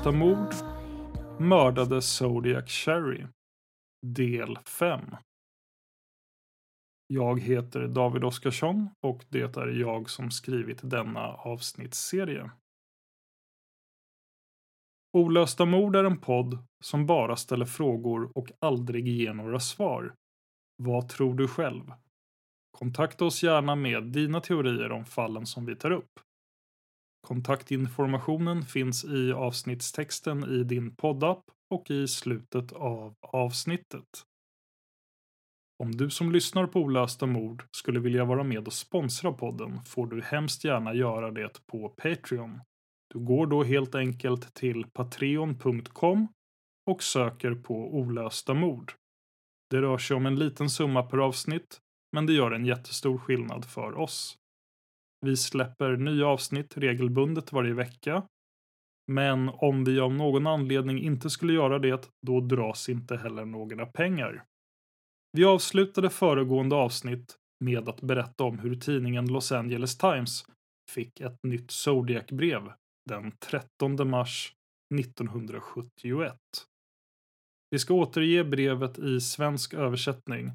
Again Olösta mord. Mördade Zodiac Cherry. Del 5. Jag heter David Oskarsson och det är jag som skrivit denna avsnittsserie. Olösta mord är en podd som bara ställer frågor och aldrig ger några svar. Vad tror du själv? Kontakta oss gärna med dina teorier om fallen som vi tar upp. Kontaktinformationen finns i avsnittstexten i din poddapp och i slutet av avsnittet. Om du som lyssnar på Olösta mord skulle vilja vara med och sponsra podden får du hemskt gärna göra det på Patreon. Du går då helt enkelt till patreon.com och söker på Olösta mord. Det rör sig om en liten summa per avsnitt, men det gör en jättestor skillnad för oss. Vi släpper nya avsnitt regelbundet varje vecka. Men om vi av någon anledning inte skulle göra det, då dras inte heller några pengar. Vi avslutade föregående avsnitt med att berätta om hur tidningen Los Angeles Times fick ett nytt Zodiac-brev den 13 mars 1971. Vi ska återge brevet i svensk översättning,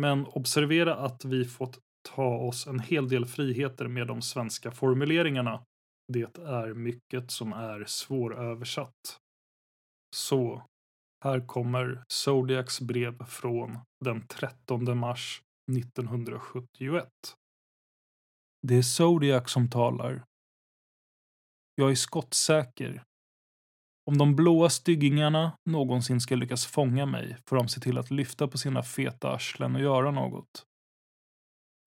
men observera att vi fått ta oss en hel del friheter med de svenska formuleringarna. Det är mycket som är svåröversatt. Så, här kommer Zodiacs brev från den 13 mars 1971. Det är Zodiac som talar. Jag är skottsäker. Om de blåa styggingarna någonsin ska lyckas fånga mig får de se till att lyfta på sina feta arslen och göra något.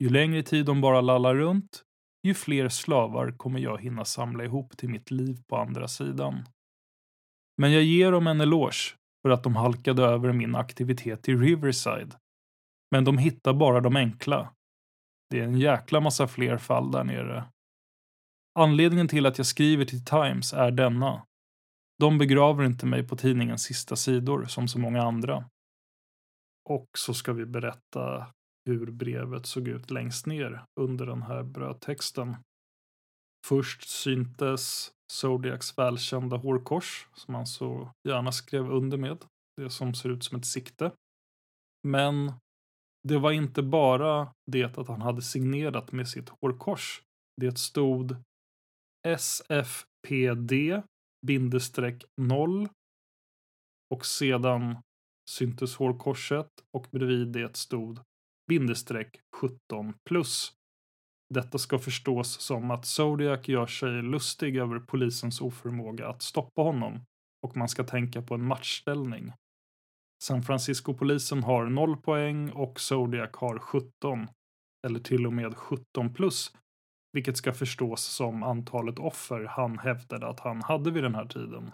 Ju längre tid de bara lallar runt, ju fler slavar kommer jag hinna samla ihop till mitt liv på andra sidan. Men jag ger dem en eloge för att de halkade över min aktivitet i Riverside. Men de hittar bara de enkla. Det är en jäkla massa fler fall där nere. Anledningen till att jag skriver till Times är denna. De begraver inte mig på tidningens sista sidor som så många andra. Och så ska vi berätta hur brevet såg ut längst ner under den här brödtexten. Först syntes Zodiacs välkända hårkors som han så gärna skrev under med. Det som ser ut som ett sikte. Men det var inte bara det att han hade signerat med sitt hårkors. Det stod SFPD bindestreck 0 och sedan syntes hårkorset och bredvid det stod bindestreck 17 plus. Detta ska förstås som att Zodiac gör sig lustig över polisens oförmåga att stoppa honom och man ska tänka på en matchställning. San Francisco-polisen har 0 poäng och Zodiac har 17, eller till och med 17 plus, vilket ska förstås som antalet offer han hävdade att han hade vid den här tiden.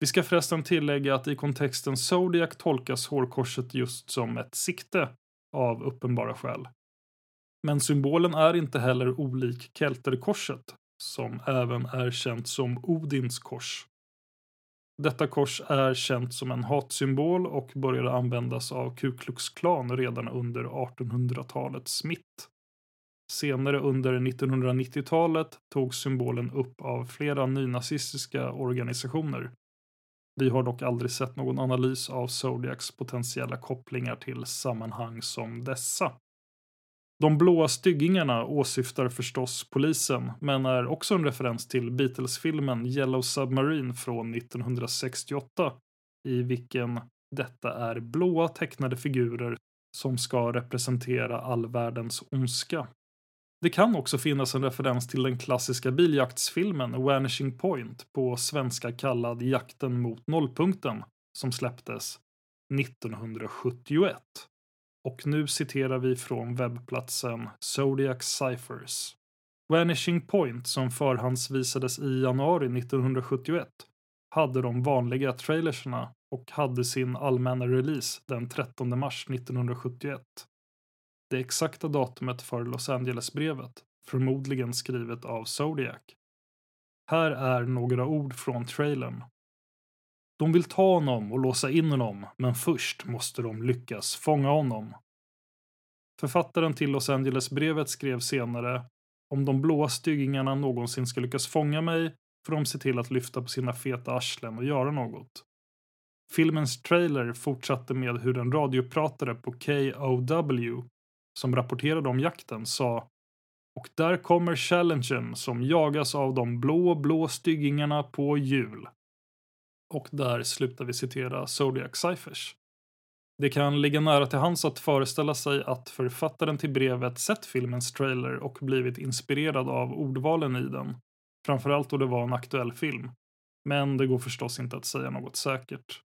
Vi ska förresten tillägga att i kontexten Zodiac tolkas hårkorset just som ett sikte av uppenbara skäl. Men symbolen är inte heller olik kelterkorset, som även är känt som Odins kors. Detta kors är känt som en hatsymbol och började användas av Ku Klux Klan redan under 1800-talets mitt. Senare under 1990-talet togs symbolen upp av flera nynazistiska organisationer. Vi har dock aldrig sett någon analys av Zodiacs potentiella kopplingar till sammanhang som dessa. De blåa styggingarna åsyftar förstås polisen, men är också en referens till Beatles-filmen Yellow Submarine från 1968, i vilken detta är blåa tecknade figurer som ska representera all världens ondska. Det kan också finnas en referens till den klassiska biljaktsfilmen Vanishing Point, på svenska kallad Jakten mot nollpunkten, som släpptes 1971. Och nu citerar vi från webbplatsen Zodiac Cyphers. Vanishing Point, som förhandsvisades i januari 1971, hade de vanliga trailerserna och hade sin allmänna release den 13 mars 1971. Det exakta datumet för Los Angeles-brevet, förmodligen skrivet av Zodiac. Här är några ord från trailern. De vill ta honom och låsa in honom, men först måste de lyckas fånga honom. Författaren till Los Angeles-brevet skrev senare om de blåa styggingarna någonsin ska lyckas fånga mig får de se till att lyfta på sina feta arslen och göra något. Filmens trailer fortsatte med hur en radiopratare på KOW som rapporterade om jakten sa och där kommer challengen som jagas av de blå, blå styggingarna på jul. Och där slutar vi citera Zodiac Cyphers. Det kan ligga nära till hands att föreställa sig att författaren till brevet sett filmens trailer och blivit inspirerad av ordvalen i den. Framförallt då det var en aktuell film. Men det går förstås inte att säga något säkert.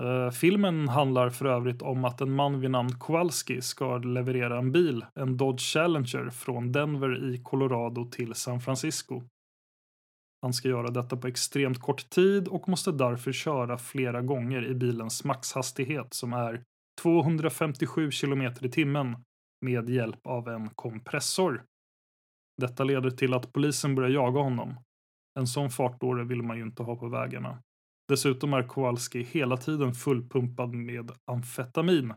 Uh, filmen handlar för övrigt om att en man vid namn Kowalski ska leverera en bil, en Dodge Challenger, från Denver i Colorado till San Francisco. Han ska göra detta på extremt kort tid och måste därför köra flera gånger i bilens maxhastighet som är 257 km i timmen med hjälp av en kompressor. Detta leder till att polisen börjar jaga honom. En sån fartdåre vill man ju inte ha på vägarna. Dessutom är Kowalski hela tiden fullpumpad med amfetamin.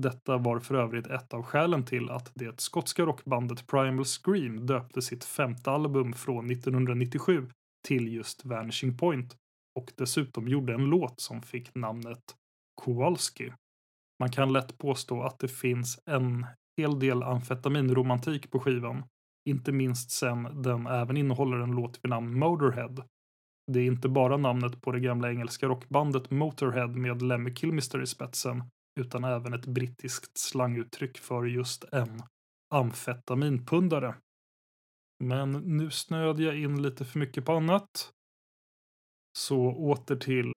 Detta var för övrigt ett av skälen till att det skotska rockbandet Primal Scream döpte sitt femte album från 1997 till just Vanishing Point och dessutom gjorde en låt som fick namnet Kowalski. Man kan lätt påstå att det finns en hel del amfetaminromantik på skivan, inte minst sen den även innehåller en låt vid namn Motorhead det är inte bara namnet på det gamla engelska rockbandet Motorhead med Lemmy Kilmister i spetsen, utan även ett brittiskt slanguttryck för just en amfetaminpundare. Men nu snöade jag in lite för mycket på annat. Så åter till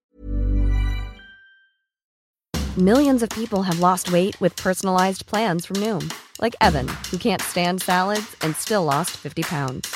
Millions of people have lost weight with personalized plans from Noom, like Evan, who can't stand salads and still lost 50 pounds.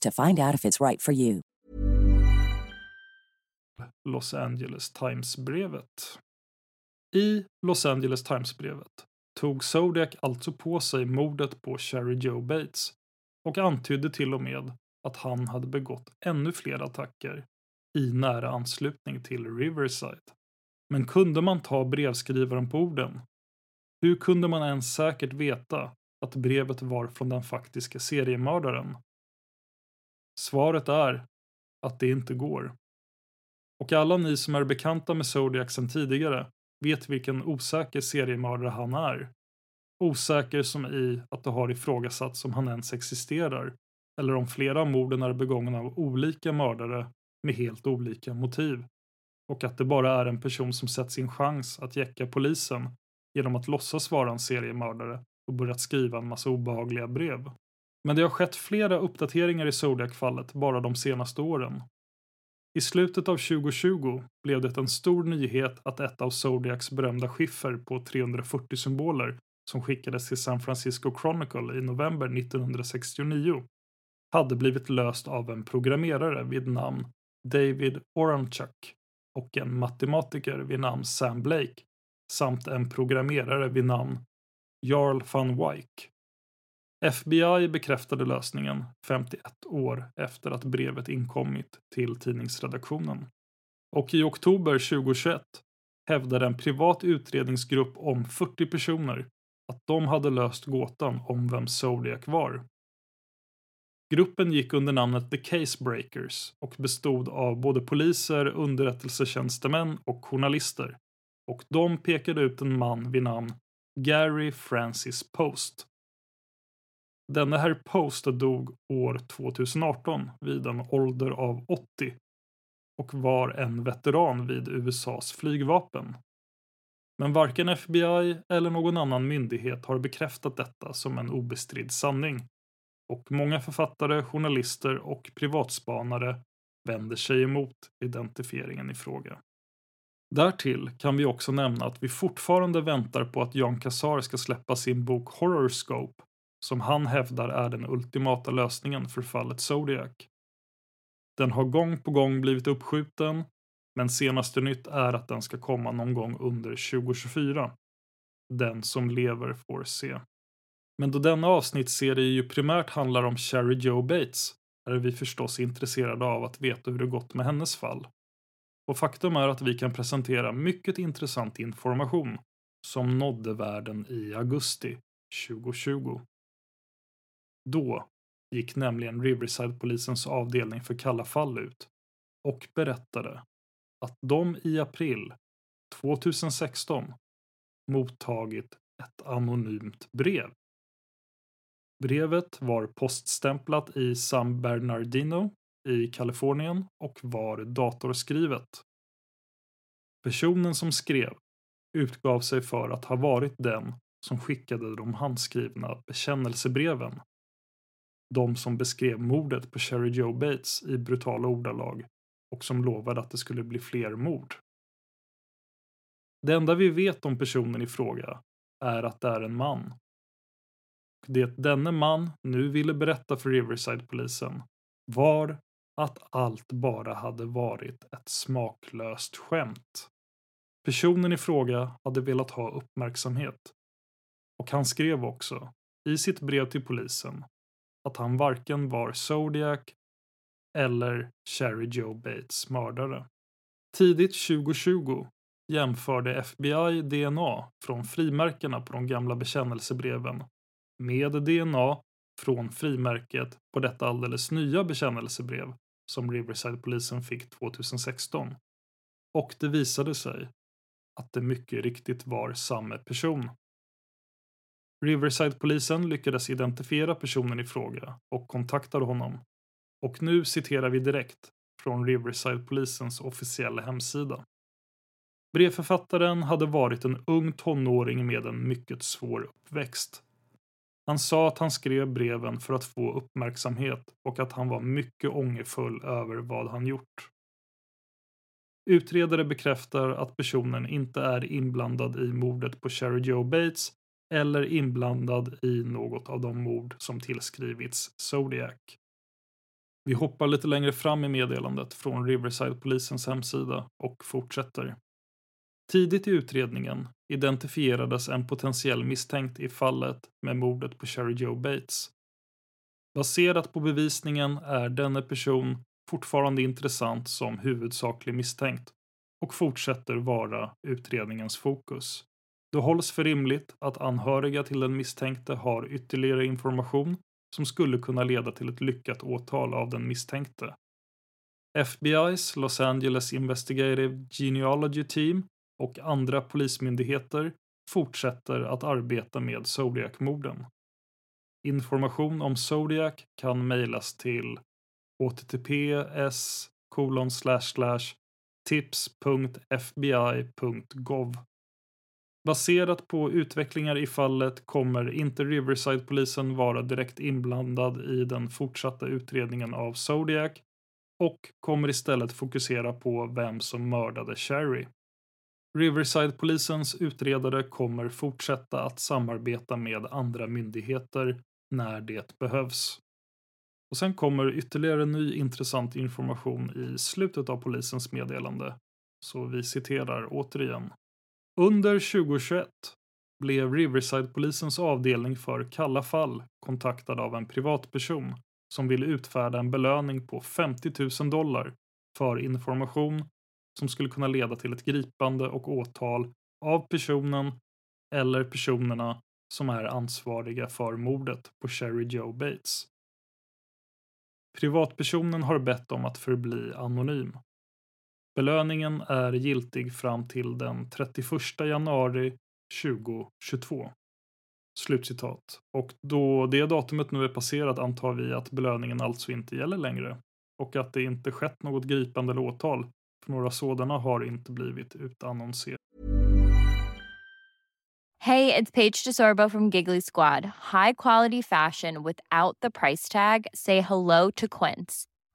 to find out if it's right for you. Los Angeles Times-brevet. I Los Angeles Times-brevet tog Zodiac alltså på sig mordet på Sherry Joe Bates och antydde till och med att han hade begått ännu fler attacker i nära anslutning till Riverside. Men kunde man ta brevskrivaren på orden? Hur kunde man ens säkert veta att brevet var från den faktiska seriemördaren? Svaret är att det inte går. Och alla ni som är bekanta med Zodiac sedan tidigare vet vilken osäker seriemördare han är. Osäker som i att det har ifrågasatts om han ens existerar eller om flera av morden är begångna av olika mördare med helt olika motiv och att det bara är en person som sett sin chans att jäcka polisen genom att låtsas vara en seriemördare och börjat skriva en massa obehagliga brev. Men det har skett flera uppdateringar i Zodiac-fallet bara de senaste åren. I slutet av 2020 blev det en stor nyhet att ett av Zodiacs berömda skiffer på 340 symboler som skickades till San Francisco Chronicle i november 1969 hade blivit löst av en programmerare vid namn David Oranchuk och en matematiker vid namn Sam Blake samt en programmerare vid namn Jarl van Wyk. FBI bekräftade lösningen 51 år efter att brevet inkommit till tidningsredaktionen. Och i oktober 2021 hävdade en privat utredningsgrupp om 40 personer att de hade löst gåtan om vem Zodiac var. Gruppen gick under namnet The Case Breakers och bestod av både poliser, underrättelsetjänstemän och journalister. Och de pekade ut en man vid namn Gary Francis Post. Denne herr Post dog år 2018 vid en ålder av 80 och var en veteran vid USAs flygvapen. Men varken FBI eller någon annan myndighet har bekräftat detta som en obestridd sanning och många författare, journalister och privatspanare vänder sig emot identifieringen i fråga. Därtill kan vi också nämna att vi fortfarande väntar på att Jan Kassar ska släppa sin bok Horrorscope som han hävdar är den ultimata lösningen för fallet Zodiac. Den har gång på gång blivit uppskjuten, men senaste nytt är att den ska komma någon gång under 2024. Den som lever får se. Men då denna avsnittsserie ju primärt handlar om Sherry Joe Bates är vi förstås intresserade av att veta hur det gått med hennes fall. Och faktum är att vi kan presentera mycket intressant information som nådde världen i augusti 2020. Då gick nämligen Riverside-polisens avdelning för kalla fall ut och berättade att de i april 2016 mottagit ett anonymt brev. Brevet var poststämplat i San Bernardino i Kalifornien och var datorskrivet. Personen som skrev utgav sig för att ha varit den som skickade de handskrivna bekännelsebreven de som beskrev mordet på Sherry Joe Bates i brutala ordalag och som lovade att det skulle bli fler mord. Det enda vi vet om personen i fråga är att det är en man. Det denne man nu ville berätta för Riverside-polisen var att allt bara hade varit ett smaklöst skämt. Personen i fråga hade velat ha uppmärksamhet. Och han skrev också, i sitt brev till polisen, att han varken var Zodiac eller Sherry Joe Bates mördare. Tidigt 2020 jämförde FBI DNA från frimärkena på de gamla bekännelsebreven med DNA från frimärket på detta alldeles nya bekännelsebrev som Riverside-polisen fick 2016. Och det visade sig att det mycket riktigt var samma person. Riverside-polisen lyckades identifiera personen i fråga och kontaktade honom. Och nu citerar vi direkt från Riverside-polisens officiella hemsida. Brevförfattaren hade varit en ung tonåring med en mycket svår uppväxt. Han sa att han skrev breven för att få uppmärksamhet och att han var mycket ångerfull över vad han gjort. Utredare bekräftar att personen inte är inblandad i mordet på Sherry Joe Bates eller inblandad i något av de mord som tillskrivits Zodiac. Vi hoppar lite längre fram i meddelandet från Riverside-polisens hemsida och fortsätter. Tidigt i utredningen identifierades en potentiell misstänkt i fallet med mordet på Sherry Joe Bates. Baserat på bevisningen är denne person fortfarande intressant som huvudsaklig misstänkt och fortsätter vara utredningens fokus. Det hålls för rimligt att anhöriga till den misstänkte har ytterligare information som skulle kunna leda till ett lyckat åtal av den misstänkte. FBI's Los Angeles Investigative Genealogy Team och andra polismyndigheter fortsätter att arbeta med Zodiac-morden. Information om Zodiac kan mejlas till https tips.fbi.gov. Baserat på utvecklingar i fallet kommer inte Riverside-polisen vara direkt inblandad i den fortsatta utredningen av Zodiac och kommer istället fokusera på vem som mördade Sherry. Riverside-polisens utredare kommer fortsätta att samarbeta med andra myndigheter när det behövs. Och sen kommer ytterligare ny intressant information i slutet av polisens meddelande. Så vi citerar återigen. Under 2021 blev Riverside-polisens avdelning för kalla fall kontaktad av en privatperson som ville utfärda en belöning på 50 000 dollar för information som skulle kunna leda till ett gripande och åtal av personen eller personerna som är ansvariga för mordet på Sherry Joe Bates. Privatpersonen har bett om att förbli anonym. Belöningen är giltig fram till den 31 januari 2022. Slutcitat. Och då det datumet nu är passerat antar vi att belöningen alltså inte gäller längre och att det inte skett något gripande eller åtal för några sådana har inte blivit utannonserade. Hej, det är Paige DeSorbo från Giggly Squad. High quality fashion without the price tag. Say hello to Quince.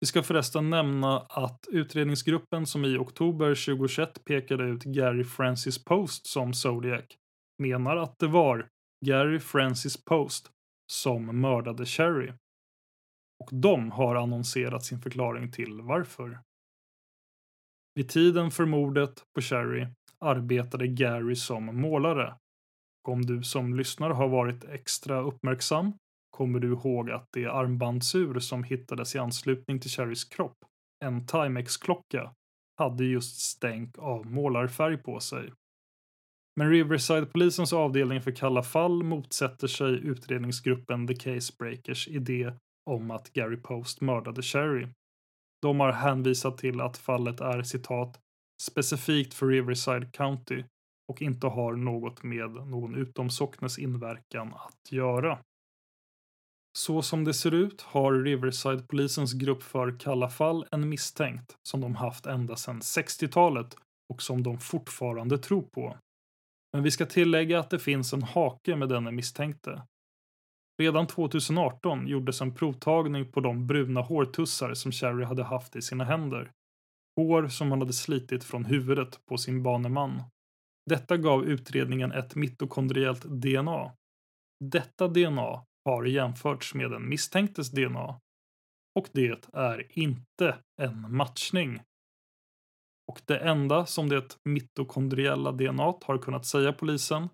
Vi ska förresten nämna att utredningsgruppen som i oktober 2021 pekade ut Gary Francis Post som Zodiac menar att det var Gary Francis Post som mördade Cherry. Och de har annonserat sin förklaring till varför. Vid tiden för mordet på Cherry arbetade Gary som målare. Och om du som lyssnar har varit extra uppmärksam kommer du ihåg att det armbandsur som hittades i anslutning till Cherrys kropp, en Timex-klocka, hade just stänk av målarfärg på sig. Men Riverside-polisens avdelning för kalla fall motsätter sig utredningsgruppen The Case Breakers idé om att Gary Post mördade Cherry. De har hänvisat till att fallet är citat specifikt för Riverside County och inte har något med någon utomsocknes inverkan att göra. Så som det ser ut har Riverside-polisens grupp för Kalla fall en misstänkt som de haft ända sedan 60-talet och som de fortfarande tror på. Men vi ska tillägga att det finns en hake med denne misstänkte. Redan 2018 gjordes en provtagning på de bruna hårtussar som Cherry hade haft i sina händer. Hår som han hade slitit från huvudet på sin baneman. Detta gav utredningen ett mitokondriellt DNA. Detta DNA har jämförts med den misstänktes DNA. Och det är inte en matchning. Och det enda som det mitokondriella DNA har kunnat säga polisen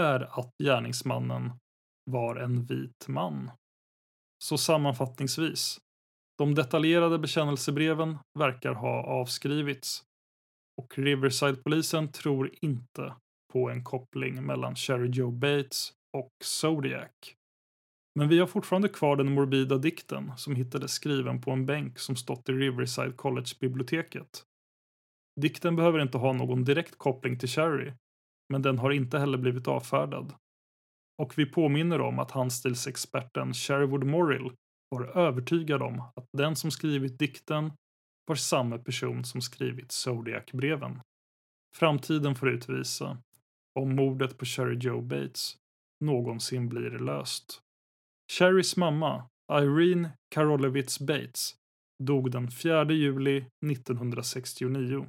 är att gärningsmannen var en vit man. Så sammanfattningsvis, de detaljerade bekännelsebreven verkar ha avskrivits och Riverside-polisen tror inte på en koppling mellan Sherry Joe Bates och Zodiac. Men vi har fortfarande kvar den morbida dikten som hittades skriven på en bänk som stått i Riverside College-biblioteket. Dikten behöver inte ha någon direkt koppling till Cherry, men den har inte heller blivit avfärdad. Och vi påminner om att handstilsexperten Sherwood Morrill var övertygad om att den som skrivit dikten var samma person som skrivit Zodiac-breven. Framtiden får utvisa om mordet på Cherry Joe Bates någonsin blir löst. Cherrys mamma, Irene Karolevitz Bates, dog den 4 juli 1969.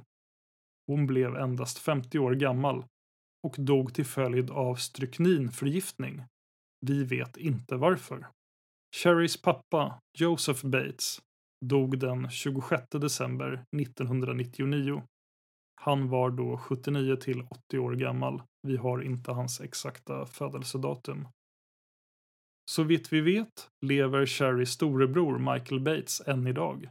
Hon blev endast 50 år gammal och dog till följd av strykninförgiftning. Vi vet inte varför. Cherrys pappa, Joseph Bates, dog den 26 december 1999. Han var då 79 till 80 år gammal. Vi har inte hans exakta födelsedatum. Så vitt vi vet lever Sherrys storebror Michael Bates än idag.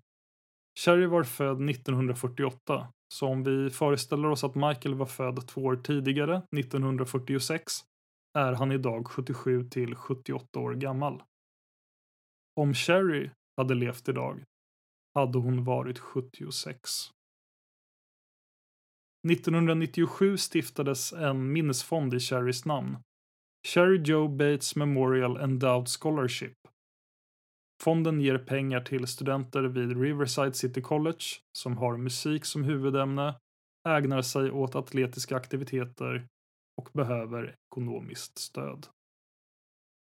Sherry var född 1948, så om vi föreställer oss att Michael var född två år tidigare, 1946, är han idag 77 till 78 år gammal. Om Sherry hade levt idag hade hon varit 76. 1997 stiftades en minnesfond i Sherrys namn. Sherry Joe Bates Memorial Endowed Scholarship. Fonden ger pengar till studenter vid Riverside City College som har musik som huvudämne, ägnar sig åt atletiska aktiviteter och behöver ekonomiskt stöd.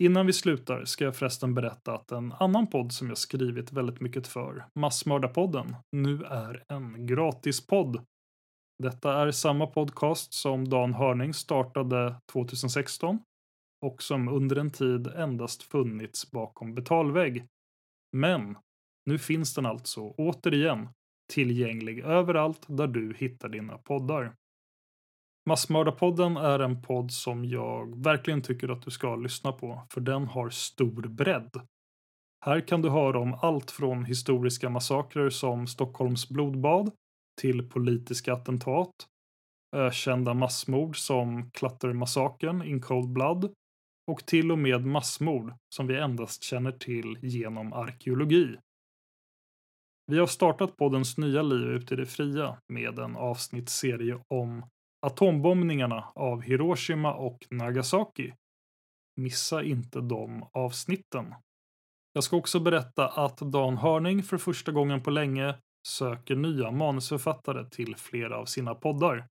Innan vi slutar ska jag förresten berätta att en annan podd som jag skrivit väldigt mycket för, Massmördarpodden, nu är en gratispodd. Detta är samma podcast som Dan Hörning startade 2016 och som under en tid endast funnits bakom betalvägg. Men nu finns den alltså återigen tillgänglig överallt där du hittar dina poddar. Massmördarpodden är en podd som jag verkligen tycker att du ska lyssna på, för den har stor bredd. Här kan du höra om allt från historiska massakrer som Stockholms blodbad till politiska attentat, ökända massmord som Klattermassakern in Cold Blood och till och med massmord som vi endast känner till genom arkeologi. Vi har startat poddens nya liv ute i det fria med en avsnittsserie om atombombningarna av Hiroshima och Nagasaki. Missa inte de avsnitten. Jag ska också berätta att Dan Hörning för första gången på länge söker nya manusförfattare till flera av sina poddar.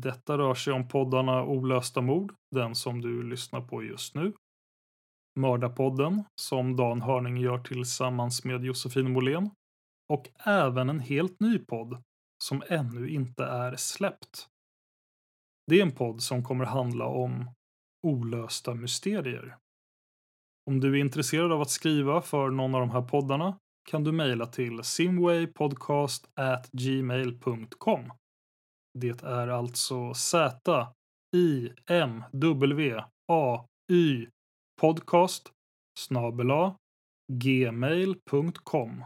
Detta rör sig om poddarna Olösta mord, den som du lyssnar på just nu. Mördarpodden, som Dan Hörning gör tillsammans med Josefin Måhlén. Och även en helt ny podd, som ännu inte är släppt. Det är en podd som kommer handla om olösta mysterier. Om du är intresserad av att skriva för någon av de här poddarna kan du mejla till simwaypodcast@gmail.com. Det är alltså Z I M W A Y podcast snabela gmail.com.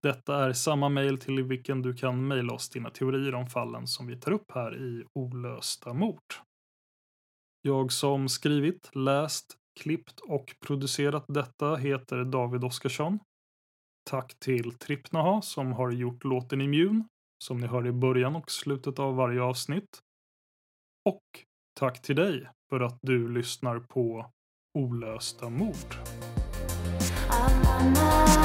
Detta är samma mejl till vilken du kan mejla oss dina teorier om fallen som vi tar upp här i Olösta mord. Jag som skrivit, läst, klippt och producerat detta heter David Oskarsson. Tack till Trippnaha som har gjort låten Immun, som ni hör i början och slutet av varje avsnitt. Och tack till dig för att du lyssnar på olösta mord. I'm